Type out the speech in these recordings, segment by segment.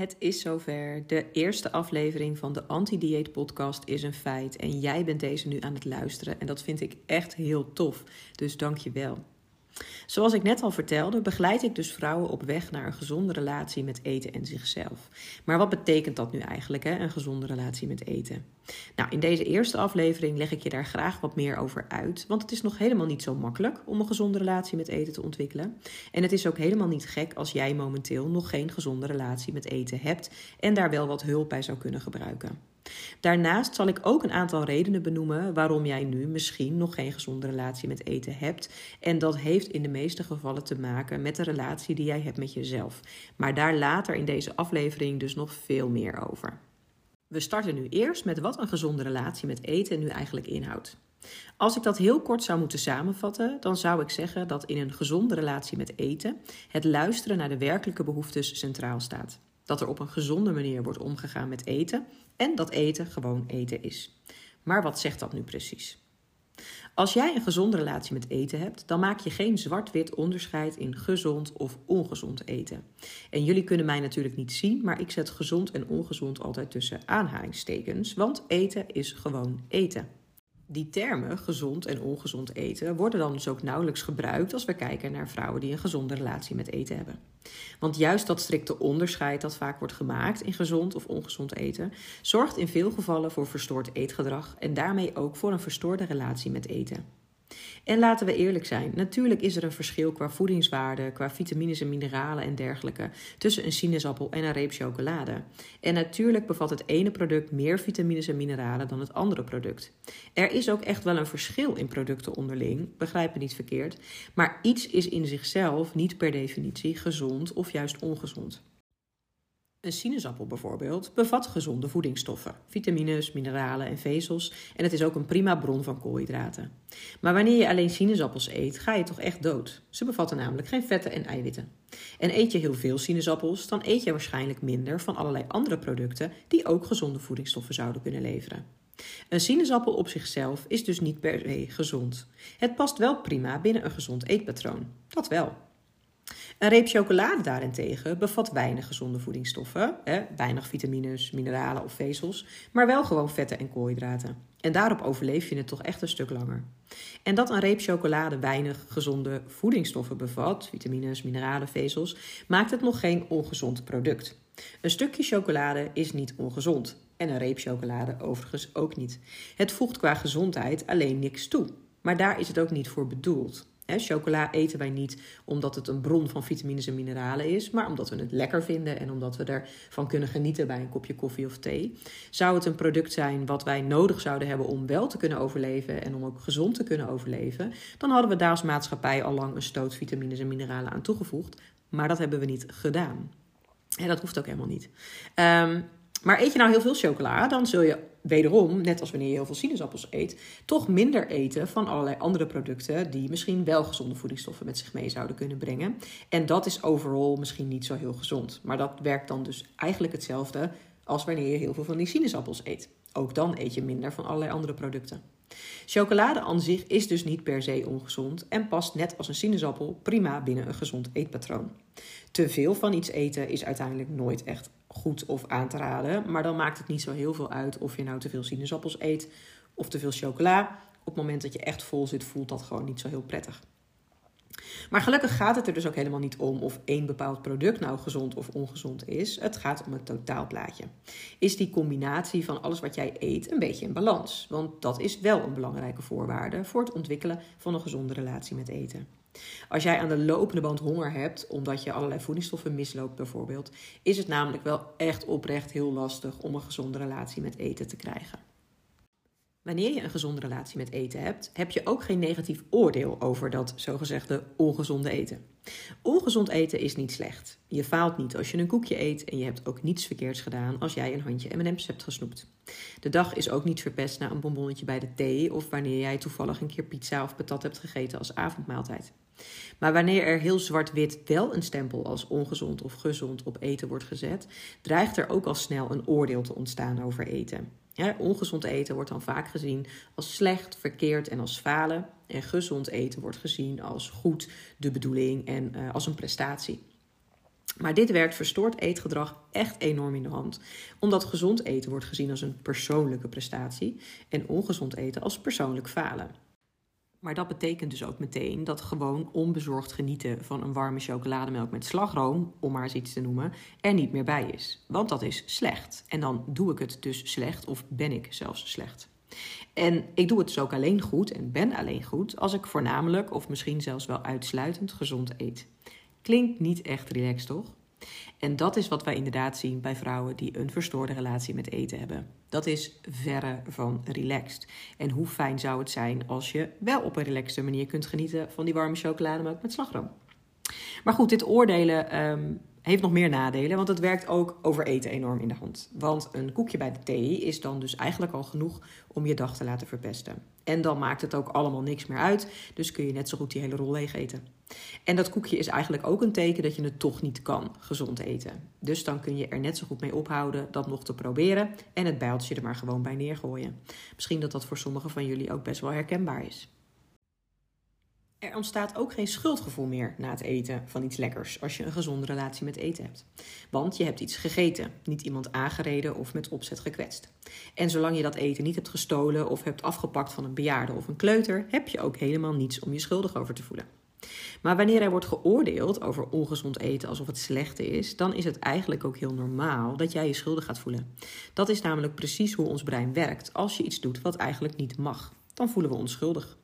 Het is zover. De eerste aflevering van de Anti-Dieet Podcast is een feit. En jij bent deze nu aan het luisteren. En dat vind ik echt heel tof. Dus dank je wel. Zoals ik net al vertelde, begeleid ik dus vrouwen op weg naar een gezonde relatie met eten en zichzelf. Maar wat betekent dat nu eigenlijk, hè, een gezonde relatie met eten? Nou, in deze eerste aflevering leg ik je daar graag wat meer over uit, want het is nog helemaal niet zo makkelijk om een gezonde relatie met eten te ontwikkelen. En het is ook helemaal niet gek als jij momenteel nog geen gezonde relatie met eten hebt en daar wel wat hulp bij zou kunnen gebruiken. Daarnaast zal ik ook een aantal redenen benoemen waarom jij nu misschien nog geen gezonde relatie met eten hebt. En dat heeft in de meeste gevallen te maken met de relatie die jij hebt met jezelf. Maar daar later in deze aflevering dus nog veel meer over. We starten nu eerst met wat een gezonde relatie met eten nu eigenlijk inhoudt. Als ik dat heel kort zou moeten samenvatten, dan zou ik zeggen dat in een gezonde relatie met eten het luisteren naar de werkelijke behoeftes centraal staat. Dat er op een gezonde manier wordt omgegaan met eten en dat eten gewoon eten is. Maar wat zegt dat nu precies? Als jij een gezonde relatie met eten hebt, dan maak je geen zwart-wit onderscheid in gezond of ongezond eten. En jullie kunnen mij natuurlijk niet zien, maar ik zet gezond en ongezond altijd tussen aanhalingstekens, want eten is gewoon eten. Die termen, gezond en ongezond eten, worden dan dus ook nauwelijks gebruikt als we kijken naar vrouwen die een gezonde relatie met eten hebben. Want juist dat strikte onderscheid dat vaak wordt gemaakt in gezond of ongezond eten, zorgt in veel gevallen voor verstoord eetgedrag en daarmee ook voor een verstoorde relatie met eten. En laten we eerlijk zijn, natuurlijk is er een verschil qua voedingswaarde, qua vitamines en mineralen en dergelijke tussen een sinaasappel en een reep chocolade. En natuurlijk bevat het ene product meer vitamines en mineralen dan het andere product. Er is ook echt wel een verschil in producten onderling, begrijp me niet verkeerd, maar iets is in zichzelf niet per definitie gezond of juist ongezond. Een sinaasappel bijvoorbeeld bevat gezonde voedingsstoffen, vitamines, mineralen en vezels en het is ook een prima bron van koolhydraten. Maar wanneer je alleen sinaasappels eet, ga je toch echt dood. Ze bevatten namelijk geen vetten en eiwitten. En eet je heel veel sinaasappels, dan eet je waarschijnlijk minder van allerlei andere producten die ook gezonde voedingsstoffen zouden kunnen leveren. Een sinaasappel op zichzelf is dus niet per se gezond. Het past wel prima binnen een gezond eetpatroon. Dat wel. Een reep chocolade daarentegen bevat weinig gezonde voedingsstoffen, hè, weinig vitamines, mineralen of vezels, maar wel gewoon vetten en koolhydraten. En daarop overleef je het toch echt een stuk langer. En dat een reep chocolade weinig gezonde voedingsstoffen bevat, vitamines, mineralen, vezels, maakt het nog geen ongezond product. Een stukje chocolade is niet ongezond en een reep chocolade overigens ook niet. Het voegt qua gezondheid alleen niks toe, maar daar is het ook niet voor bedoeld chocola eten wij niet omdat het een bron van vitamines en mineralen is, maar omdat we het lekker vinden en omdat we ervan kunnen genieten bij een kopje koffie of thee. Zou het een product zijn wat wij nodig zouden hebben om wel te kunnen overleven en om ook gezond te kunnen overleven, dan hadden we daar als maatschappij al lang een stoot vitamines en mineralen aan toegevoegd. Maar dat hebben we niet gedaan. En dat hoeft ook helemaal niet. Um, maar eet je nou heel veel chocola, dan zul je wederom, net als wanneer je heel veel sinaasappels eet, toch minder eten van allerlei andere producten die misschien wel gezonde voedingsstoffen met zich mee zouden kunnen brengen. En dat is overal misschien niet zo heel gezond. Maar dat werkt dan dus eigenlijk hetzelfde als wanneer je heel veel van die sinaasappels eet. Ook dan eet je minder van allerlei andere producten. Chocolade aan zich is dus niet per se ongezond en past net als een sinaasappel prima binnen een gezond eetpatroon. Te veel van iets eten is uiteindelijk nooit echt goed of aan te raden, maar dan maakt het niet zo heel veel uit of je nou te veel sinaasappels eet of te veel chocola. Op het moment dat je echt vol zit, voelt dat gewoon niet zo heel prettig. Maar gelukkig gaat het er dus ook helemaal niet om of één bepaald product nou gezond of ongezond is. Het gaat om het totaalplaatje. Is die combinatie van alles wat jij eet een beetje in balans? Want dat is wel een belangrijke voorwaarde voor het ontwikkelen van een gezonde relatie met eten. Als jij aan de lopende band honger hebt, omdat je allerlei voedingsstoffen misloopt bijvoorbeeld, is het namelijk wel echt oprecht heel lastig om een gezonde relatie met eten te krijgen. Wanneer je een gezonde relatie met eten hebt, heb je ook geen negatief oordeel over dat zogezegde ongezonde eten. Ongezond eten is niet slecht. Je faalt niet als je een koekje eet en je hebt ook niets verkeerds gedaan als jij een handje M&M's hebt gesnoept. De dag is ook niet verpest na een bonbonnetje bij de thee of wanneer jij toevallig een keer pizza of patat hebt gegeten als avondmaaltijd. Maar wanneer er heel zwart-wit wel een stempel als ongezond of gezond op eten wordt gezet, dreigt er ook al snel een oordeel te ontstaan over eten. Ongezond eten wordt dan vaak gezien als slecht, verkeerd en als falen. En gezond eten wordt gezien als goed, de bedoeling en uh, als een prestatie. Maar dit werkt verstoord eetgedrag echt enorm in de hand, omdat gezond eten wordt gezien als een persoonlijke prestatie en ongezond eten als persoonlijk falen. Maar dat betekent dus ook meteen dat gewoon onbezorgd genieten van een warme chocolademelk met slagroom, om maar eens iets te noemen, er niet meer bij is. Want dat is slecht. En dan doe ik het dus slecht of ben ik zelfs slecht. En ik doe het dus ook alleen goed en ben alleen goed als ik voornamelijk of misschien zelfs wel uitsluitend gezond eet. Klinkt niet echt relaxed, toch? En dat is wat wij inderdaad zien bij vrouwen die een verstoorde relatie met eten hebben. Dat is verre van relaxed. En hoe fijn zou het zijn als je wel op een relaxte manier kunt genieten van die warme chocolademelk met slagroom. Maar goed, dit oordelen ehm, heeft nog meer nadelen, want het werkt ook over eten enorm in de hand. Want een koekje bij de thee is dan dus eigenlijk al genoeg om je dag te laten verpesten. En dan maakt het ook allemaal niks meer uit, dus kun je net zo goed die hele rol leeg eten. En dat koekje is eigenlijk ook een teken dat je het toch niet kan gezond eten. Dus dan kun je er net zo goed mee ophouden dat nog te proberen en het bijltje er maar gewoon bij neergooien. Misschien dat dat voor sommigen van jullie ook best wel herkenbaar is. Er ontstaat ook geen schuldgevoel meer na het eten van iets lekkers als je een gezonde relatie met eten hebt. Want je hebt iets gegeten, niet iemand aangereden of met opzet gekwetst. En zolang je dat eten niet hebt gestolen of hebt afgepakt van een bejaarde of een kleuter, heb je ook helemaal niets om je schuldig over te voelen. Maar wanneer er wordt geoordeeld over ongezond eten alsof het slechte is, dan is het eigenlijk ook heel normaal dat jij je schuldig gaat voelen. Dat is namelijk precies hoe ons brein werkt. Als je iets doet wat eigenlijk niet mag, dan voelen we ons schuldig.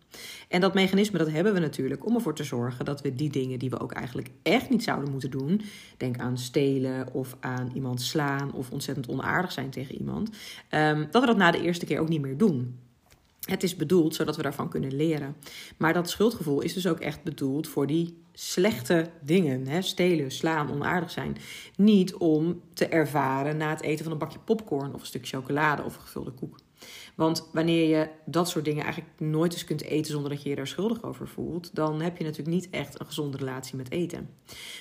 En dat mechanisme dat hebben we natuurlijk om ervoor te zorgen dat we die dingen die we ook eigenlijk echt niet zouden moeten doen, denk aan stelen of aan iemand slaan of ontzettend onaardig zijn tegen iemand, um, dat we dat na de eerste keer ook niet meer doen. Het is bedoeld zodat we daarvan kunnen leren. Maar dat schuldgevoel is dus ook echt bedoeld voor die slechte dingen. Hè? Stelen, slaan, onaardig zijn. Niet om te ervaren na het eten van een bakje popcorn of een stuk chocolade of een gevulde koek. Want wanneer je dat soort dingen eigenlijk nooit eens kunt eten zonder dat je je daar schuldig over voelt, dan heb je natuurlijk niet echt een gezonde relatie met eten.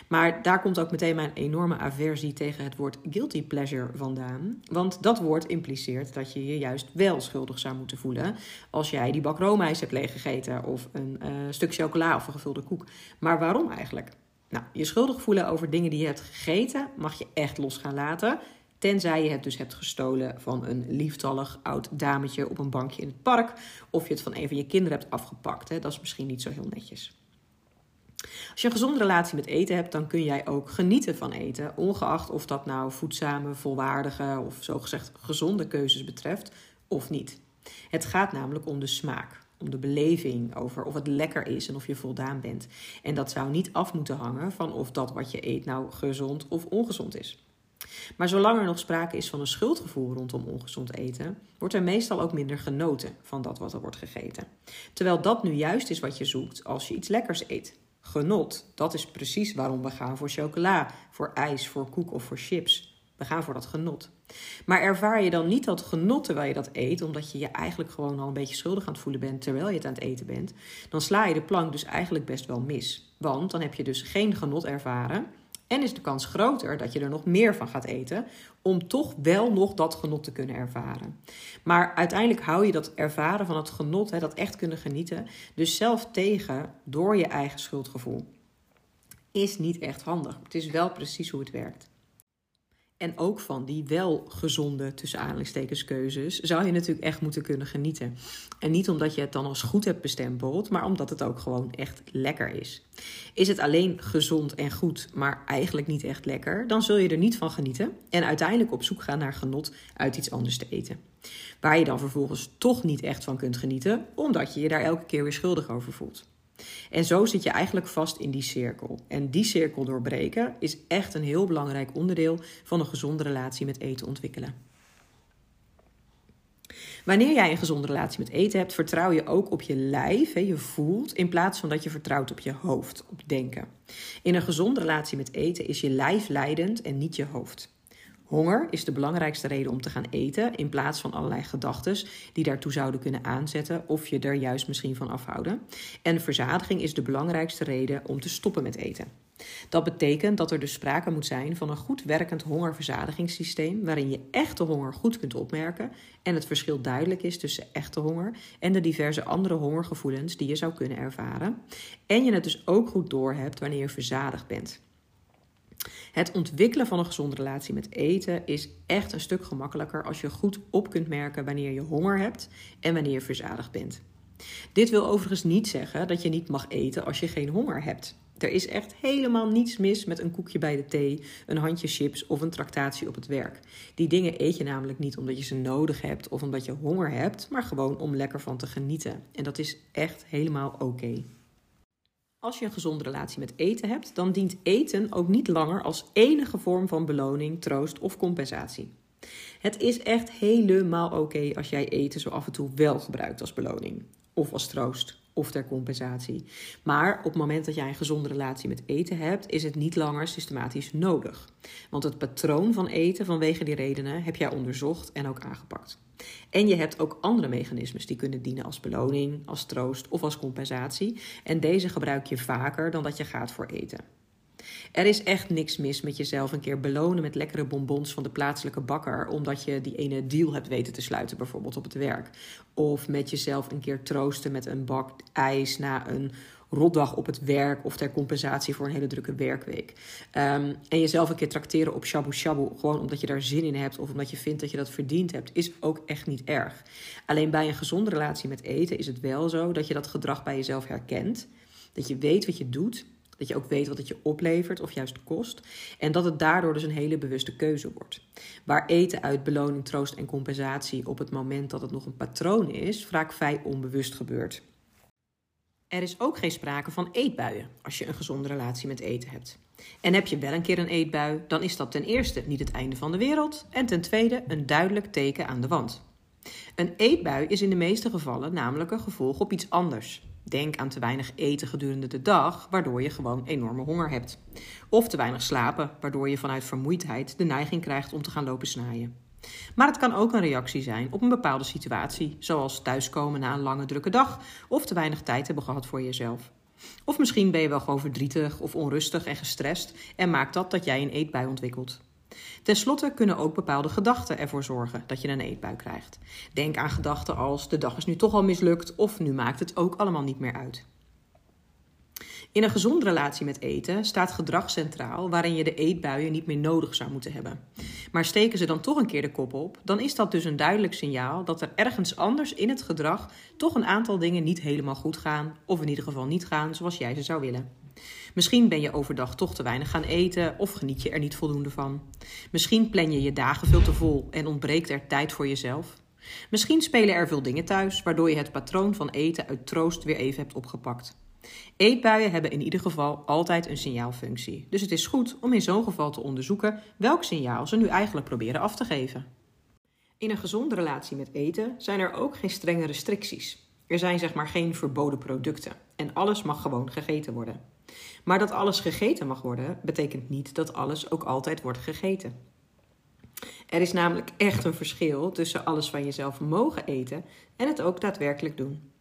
Maar daar komt ook meteen mijn enorme aversie tegen het woord guilty pleasure vandaan. Want dat woord impliceert dat je je juist wel schuldig zou moeten voelen als jij die bak roomijs hebt leeggegeten of een uh, stuk chocola of een gevulde koek. Maar waarom eigenlijk? Nou, je schuldig voelen over dingen die je hebt gegeten mag je echt los gaan laten. Tenzij je het dus hebt gestolen van een lieftallig oud dametje op een bankje in het park. Of je het van een van je kinderen hebt afgepakt. Hè? Dat is misschien niet zo heel netjes. Als je een gezonde relatie met eten hebt, dan kun jij ook genieten van eten. Ongeacht of dat nou voedzame, volwaardige of zogezegd gezonde keuzes betreft of niet. Het gaat namelijk om de smaak om de beleving over of het lekker is en of je voldaan bent. En dat zou niet af moeten hangen van of dat wat je eet nou gezond of ongezond is. Maar zolang er nog sprake is van een schuldgevoel rondom ongezond eten, wordt er meestal ook minder genoten van dat wat er wordt gegeten. Terwijl dat nu juist is wat je zoekt als je iets lekkers eet. Genot, dat is precies waarom we gaan voor chocola, voor ijs, voor koek of voor chips. We gaan voor dat genot. Maar ervaar je dan niet dat genot terwijl je dat eet, omdat je je eigenlijk gewoon al een beetje schuldig aan het voelen bent terwijl je het aan het eten bent, dan sla je de plank dus eigenlijk best wel mis. Want dan heb je dus geen genot ervaren en is de kans groter dat je er nog meer van gaat eten, om toch wel nog dat genot te kunnen ervaren. Maar uiteindelijk hou je dat ervaren van het genot, hè, dat echt kunnen genieten, dus zelf tegen door je eigen schuldgevoel. Is niet echt handig. Het is wel precies hoe het werkt. En ook van die wel gezonde, tussen keuzes, zou je natuurlijk echt moeten kunnen genieten. En niet omdat je het dan als goed hebt bestempeld, maar omdat het ook gewoon echt lekker is. Is het alleen gezond en goed, maar eigenlijk niet echt lekker, dan zul je er niet van genieten en uiteindelijk op zoek gaan naar genot uit iets anders te eten. Waar je dan vervolgens toch niet echt van kunt genieten, omdat je je daar elke keer weer schuldig over voelt. En zo zit je eigenlijk vast in die cirkel. En die cirkel doorbreken is echt een heel belangrijk onderdeel van een gezonde relatie met eten ontwikkelen. Wanneer jij een gezonde relatie met eten hebt, vertrouw je ook op je lijf, je voelt, in plaats van dat je vertrouwt op je hoofd, op denken. In een gezonde relatie met eten is je lijf leidend en niet je hoofd. Honger is de belangrijkste reden om te gaan eten, in plaats van allerlei gedachten die daartoe zouden kunnen aanzetten of je er juist misschien van afhouden. En verzadiging is de belangrijkste reden om te stoppen met eten. Dat betekent dat er dus sprake moet zijn van een goed werkend hongerverzadigingssysteem, waarin je echte honger goed kunt opmerken en het verschil duidelijk is tussen echte honger en de diverse andere hongergevoelens die je zou kunnen ervaren. En je het dus ook goed doorhebt wanneer je verzadigd bent. Het ontwikkelen van een gezonde relatie met eten is echt een stuk gemakkelijker als je goed op kunt merken wanneer je honger hebt en wanneer je verzadigd bent. Dit wil overigens niet zeggen dat je niet mag eten als je geen honger hebt. Er is echt helemaal niets mis met een koekje bij de thee, een handje chips of een tractatie op het werk. Die dingen eet je namelijk niet omdat je ze nodig hebt of omdat je honger hebt, maar gewoon om lekker van te genieten. En dat is echt helemaal oké. Als je een gezonde relatie met eten hebt, dan dient eten ook niet langer als enige vorm van beloning, troost of compensatie. Het is echt helemaal oké als jij eten zo af en toe wel gebruikt als beloning of als troost of ter compensatie. Maar op het moment dat jij een gezonde relatie met eten hebt, is het niet langer systematisch nodig. Want het patroon van eten vanwege die redenen heb jij onderzocht en ook aangepakt. En je hebt ook andere mechanismes die kunnen dienen als beloning, als troost of als compensatie. En deze gebruik je vaker dan dat je gaat voor eten. Er is echt niks mis met jezelf een keer belonen met lekkere bonbons van de plaatselijke bakker, omdat je die ene deal hebt weten te sluiten, bijvoorbeeld op het werk. Of met jezelf een keer troosten met een bak ijs na een rotdag op het werk of ter compensatie voor een hele drukke werkweek. Um, en jezelf een keer trakteren op shabu shabu, gewoon omdat je daar zin in hebt of omdat je vindt dat je dat verdiend hebt, is ook echt niet erg. Alleen bij een gezonde relatie met eten is het wel zo dat je dat gedrag bij jezelf herkent. Dat je weet wat je doet dat je ook weet wat het je oplevert of juist kost. En dat het daardoor dus een hele bewuste keuze wordt. Waar eten uit beloning, troost en compensatie op het moment dat het nog een patroon is, vaak vrij onbewust gebeurt. Er is ook geen sprake van eetbuien als je een gezonde relatie met eten hebt. En heb je wel een keer een eetbui, dan is dat ten eerste niet het einde van de wereld en ten tweede een duidelijk teken aan de wand. Een eetbui is in de meeste gevallen namelijk een gevolg op iets anders. Denk aan te weinig eten gedurende de dag, waardoor je gewoon enorme honger hebt. Of te weinig slapen, waardoor je vanuit vermoeidheid de neiging krijgt om te gaan lopen snaaien. Maar het kan ook een reactie zijn op een bepaalde situatie, zoals thuiskomen na een lange drukke dag of te weinig tijd hebben gehad voor jezelf. Of misschien ben je wel gewoon verdrietig of onrustig en gestrest en maakt dat dat jij een eetbui ontwikkelt. Ten slotte kunnen ook bepaalde gedachten ervoor zorgen dat je een eetbui krijgt. Denk aan gedachten als de dag is nu toch al mislukt of nu maakt het ook allemaal niet meer uit. In een gezonde relatie met eten staat gedrag centraal waarin je de eetbuien niet meer nodig zou moeten hebben. Maar steken ze dan toch een keer de kop op, dan is dat dus een duidelijk signaal dat er ergens anders in het gedrag toch een aantal dingen niet helemaal goed gaan, of in ieder geval niet gaan zoals jij ze zou willen. Misschien ben je overdag toch te weinig gaan eten of geniet je er niet voldoende van. Misschien plan je je dagen veel te vol en ontbreekt er tijd voor jezelf. Misschien spelen er veel dingen thuis, waardoor je het patroon van eten uit troost weer even hebt opgepakt. Eetbuien hebben in ieder geval altijd een signaalfunctie. Dus het is goed om in zo'n geval te onderzoeken welk signaal ze nu eigenlijk proberen af te geven. In een gezonde relatie met eten zijn er ook geen strenge restricties. Er zijn zeg maar geen verboden producten en alles mag gewoon gegeten worden. Maar dat alles gegeten mag worden, betekent niet dat alles ook altijd wordt gegeten. Er is namelijk echt een verschil tussen alles van jezelf mogen eten en het ook daadwerkelijk doen.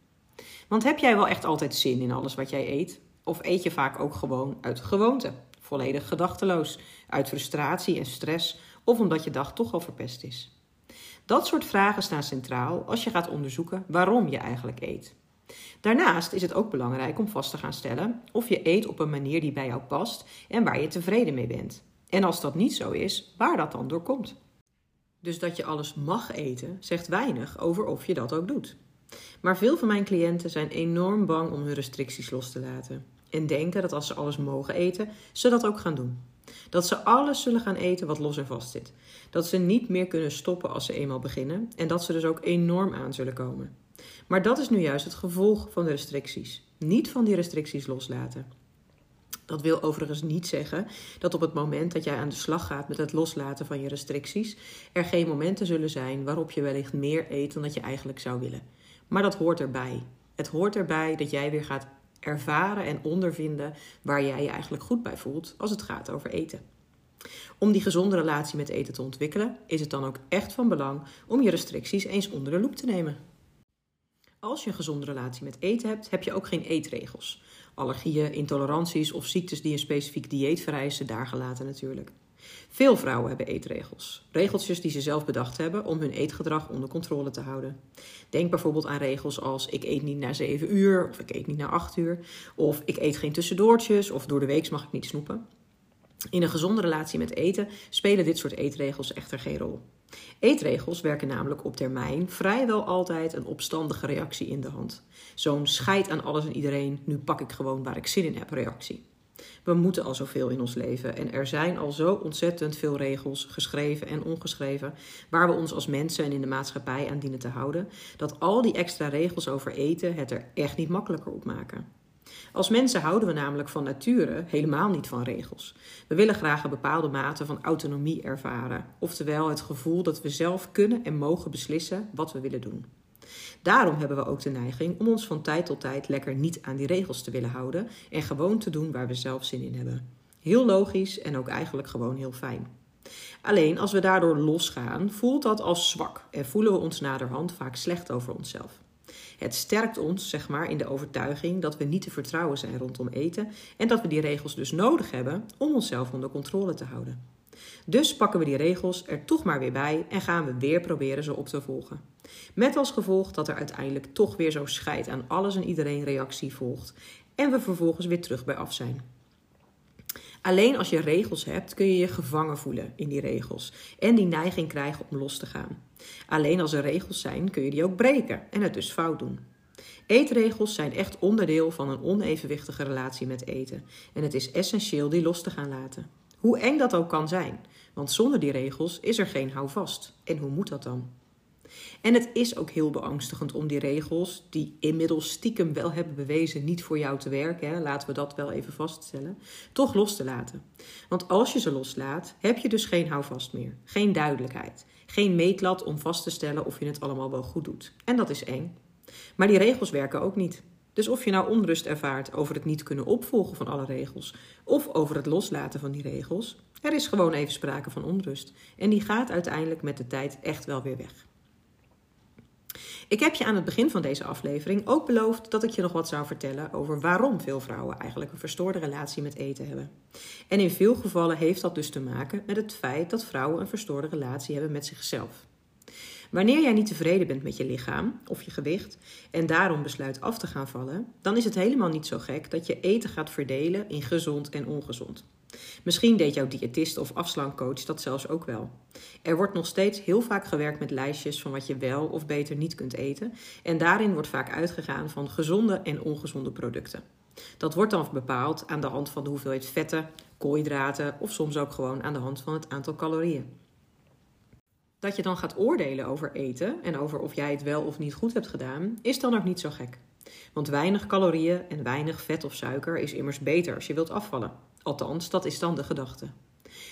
Want heb jij wel echt altijd zin in alles wat jij eet? Of eet je vaak ook gewoon uit gewoonte, volledig gedachteloos, uit frustratie en stress of omdat je dag toch al verpest is? Dat soort vragen staan centraal als je gaat onderzoeken waarom je eigenlijk eet. Daarnaast is het ook belangrijk om vast te gaan stellen of je eet op een manier die bij jou past en waar je tevreden mee bent. En als dat niet zo is, waar dat dan door komt. Dus dat je alles mag eten, zegt weinig over of je dat ook doet. Maar veel van mijn cliënten zijn enorm bang om hun restricties los te laten. En denken dat als ze alles mogen eten, ze dat ook gaan doen. Dat ze alles zullen gaan eten wat los en vast zit. Dat ze niet meer kunnen stoppen als ze eenmaal beginnen. En dat ze dus ook enorm aan zullen komen. Maar dat is nu juist het gevolg van de restricties. Niet van die restricties loslaten. Dat wil overigens niet zeggen dat op het moment dat jij aan de slag gaat met het loslaten van je restricties, er geen momenten zullen zijn waarop je wellicht meer eet dan dat je eigenlijk zou willen. Maar dat hoort erbij. Het hoort erbij dat jij weer gaat ervaren en ondervinden waar jij je eigenlijk goed bij voelt als het gaat over eten. Om die gezonde relatie met eten te ontwikkelen, is het dan ook echt van belang om je restricties eens onder de loep te nemen. Als je een gezonde relatie met eten hebt, heb je ook geen eetregels. Allergieën, intoleranties of ziektes die een specifiek dieet vereisen, daar gelaten natuurlijk. Veel vrouwen hebben eetregels. Regeltjes die ze zelf bedacht hebben om hun eetgedrag onder controle te houden. Denk bijvoorbeeld aan regels als ik eet niet na 7 uur of ik eet niet na 8 uur. Of ik eet geen tussendoortjes of door de week mag ik niet snoepen. In een gezonde relatie met eten spelen dit soort eetregels echter geen rol. Eetregels werken namelijk op termijn vrijwel altijd een opstandige reactie in de hand. Zo'n scheid aan alles en iedereen, nu pak ik gewoon waar ik zin in heb reactie. We moeten al zoveel in ons leven en er zijn al zo ontzettend veel regels, geschreven en ongeschreven, waar we ons als mensen en in de maatschappij aan dienen te houden, dat al die extra regels over eten het er echt niet makkelijker op maken. Als mensen houden we namelijk van nature helemaal niet van regels. We willen graag een bepaalde mate van autonomie ervaren, oftewel het gevoel dat we zelf kunnen en mogen beslissen wat we willen doen. Daarom hebben we ook de neiging om ons van tijd tot tijd lekker niet aan die regels te willen houden en gewoon te doen waar we zelf zin in hebben. Heel logisch en ook eigenlijk gewoon heel fijn. Alleen als we daardoor losgaan, voelt dat als zwak en voelen we ons naderhand vaak slecht over onszelf. Het sterkt ons, zeg maar, in de overtuiging dat we niet te vertrouwen zijn rondom eten en dat we die regels dus nodig hebben om onszelf onder controle te houden. Dus pakken we die regels er toch maar weer bij en gaan we weer proberen ze op te volgen. Met als gevolg dat er uiteindelijk toch weer zo scheid aan alles en iedereen reactie volgt en we vervolgens weer terug bij af zijn. Alleen als je regels hebt, kun je je gevangen voelen in die regels en die neiging krijgen om los te gaan. Alleen als er regels zijn, kun je die ook breken en het dus fout doen. Eetregels zijn echt onderdeel van een onevenwichtige relatie met eten en het is essentieel die los te gaan laten. Hoe eng dat ook kan zijn, want zonder die regels is er geen houvast. En hoe moet dat dan? En het is ook heel beangstigend om die regels, die inmiddels stiekem wel hebben bewezen niet voor jou te werken, hè, laten we dat wel even vaststellen, toch los te laten. Want als je ze loslaat, heb je dus geen houvast meer, geen duidelijkheid, geen meetlat om vast te stellen of je het allemaal wel goed doet. En dat is eng. Maar die regels werken ook niet. Dus of je nou onrust ervaart over het niet kunnen opvolgen van alle regels, of over het loslaten van die regels, er is gewoon even sprake van onrust. En die gaat uiteindelijk met de tijd echt wel weer weg. Ik heb je aan het begin van deze aflevering ook beloofd dat ik je nog wat zou vertellen over waarom veel vrouwen eigenlijk een verstoorde relatie met eten hebben. En in veel gevallen heeft dat dus te maken met het feit dat vrouwen een verstoorde relatie hebben met zichzelf. Wanneer jij niet tevreden bent met je lichaam of je gewicht en daarom besluit af te gaan vallen, dan is het helemaal niet zo gek dat je eten gaat verdelen in gezond en ongezond. Misschien deed jouw diëtist of afslankcoach dat zelfs ook wel. Er wordt nog steeds heel vaak gewerkt met lijstjes van wat je wel of beter niet kunt eten. En daarin wordt vaak uitgegaan van gezonde en ongezonde producten. Dat wordt dan bepaald aan de hand van de hoeveelheid vetten, koolhydraten of soms ook gewoon aan de hand van het aantal calorieën. Dat je dan gaat oordelen over eten en over of jij het wel of niet goed hebt gedaan, is dan ook niet zo gek. Want weinig calorieën en weinig vet of suiker is immers beter als je wilt afvallen. Althans, dat is dan de gedachte.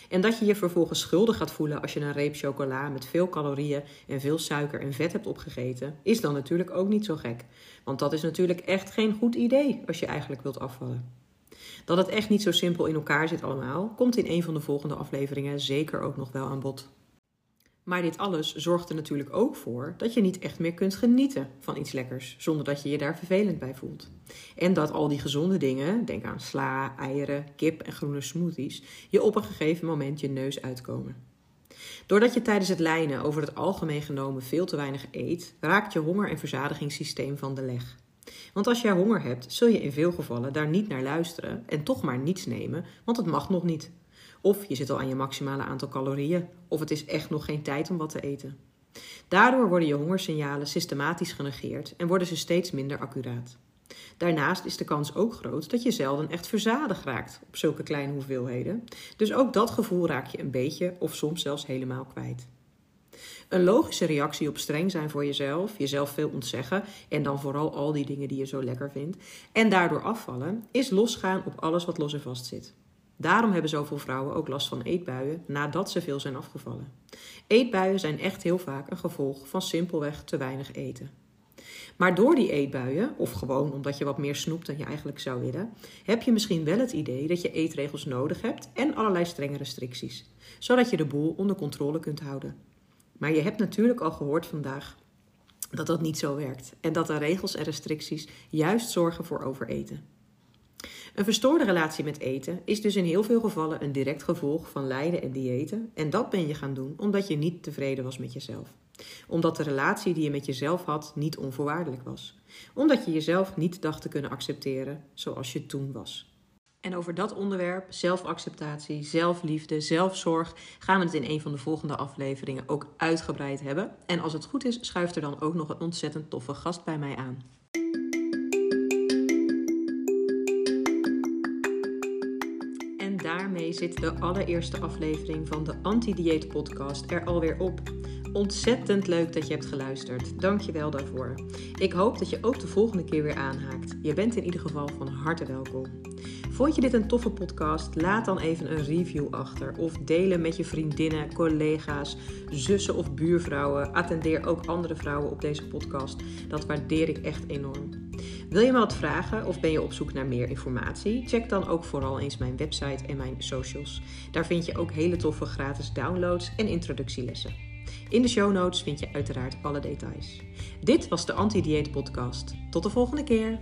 En dat je je vervolgens schuldig gaat voelen als je een reep chocola met veel calorieën en veel suiker en vet hebt opgegeten, is dan natuurlijk ook niet zo gek. Want dat is natuurlijk echt geen goed idee als je eigenlijk wilt afvallen. Dat het echt niet zo simpel in elkaar zit allemaal, komt in een van de volgende afleveringen zeker ook nog wel aan bod. Maar dit alles zorgt er natuurlijk ook voor dat je niet echt meer kunt genieten van iets lekkers, zonder dat je je daar vervelend bij voelt. En dat al die gezonde dingen, denk aan sla, eieren, kip en groene smoothies, je op een gegeven moment je neus uitkomen. Doordat je tijdens het lijnen over het algemeen genomen veel te weinig eet, raakt je honger- en verzadigingssysteem van de leg. Want als jij honger hebt, zul je in veel gevallen daar niet naar luisteren en toch maar niets nemen, want het mag nog niet. Of je zit al aan je maximale aantal calorieën, of het is echt nog geen tijd om wat te eten. Daardoor worden je hongersignalen systematisch genegeerd en worden ze steeds minder accuraat. Daarnaast is de kans ook groot dat je zelden echt verzadigd raakt op zulke kleine hoeveelheden. Dus ook dat gevoel raak je een beetje of soms zelfs helemaal kwijt. Een logische reactie op streng zijn voor jezelf, jezelf veel ontzeggen en dan vooral al die dingen die je zo lekker vindt, en daardoor afvallen, is losgaan op alles wat los en vast zit. Daarom hebben zoveel vrouwen ook last van eetbuien nadat ze veel zijn afgevallen. Eetbuien zijn echt heel vaak een gevolg van simpelweg te weinig eten. Maar door die eetbuien, of gewoon omdat je wat meer snoept dan je eigenlijk zou willen, heb je misschien wel het idee dat je eetregels nodig hebt en allerlei strenge restricties, zodat je de boel onder controle kunt houden. Maar je hebt natuurlijk al gehoord vandaag dat dat niet zo werkt en dat de regels en restricties juist zorgen voor overeten. Een verstoorde relatie met eten is dus in heel veel gevallen een direct gevolg van lijden en diëten. En dat ben je gaan doen omdat je niet tevreden was met jezelf. Omdat de relatie die je met jezelf had niet onvoorwaardelijk was. Omdat je jezelf niet dacht te kunnen accepteren zoals je toen was. En over dat onderwerp, zelfacceptatie, zelfliefde, zelfzorg, gaan we het in een van de volgende afleveringen ook uitgebreid hebben. En als het goed is, schuift er dan ook nog een ontzettend toffe gast bij mij aan. Daarmee zit de allereerste aflevering van de Anti-Dieet Podcast er alweer op. Ontzettend leuk dat je hebt geluisterd. Dank je wel daarvoor. Ik hoop dat je ook de volgende keer weer aanhaakt. Je bent in ieder geval van harte welkom. Vond je dit een toffe podcast? Laat dan even een review achter of delen met je vriendinnen, collega's, zussen of buurvrouwen. Attendeer ook andere vrouwen op deze podcast. Dat waardeer ik echt enorm. Wil je me wat vragen of ben je op zoek naar meer informatie? Check dan ook vooral eens mijn website en mijn socials. Daar vind je ook hele toffe gratis downloads en introductielessen. In de show notes vind je uiteraard alle details. Dit was de Anti-Dieet Podcast. Tot de volgende keer!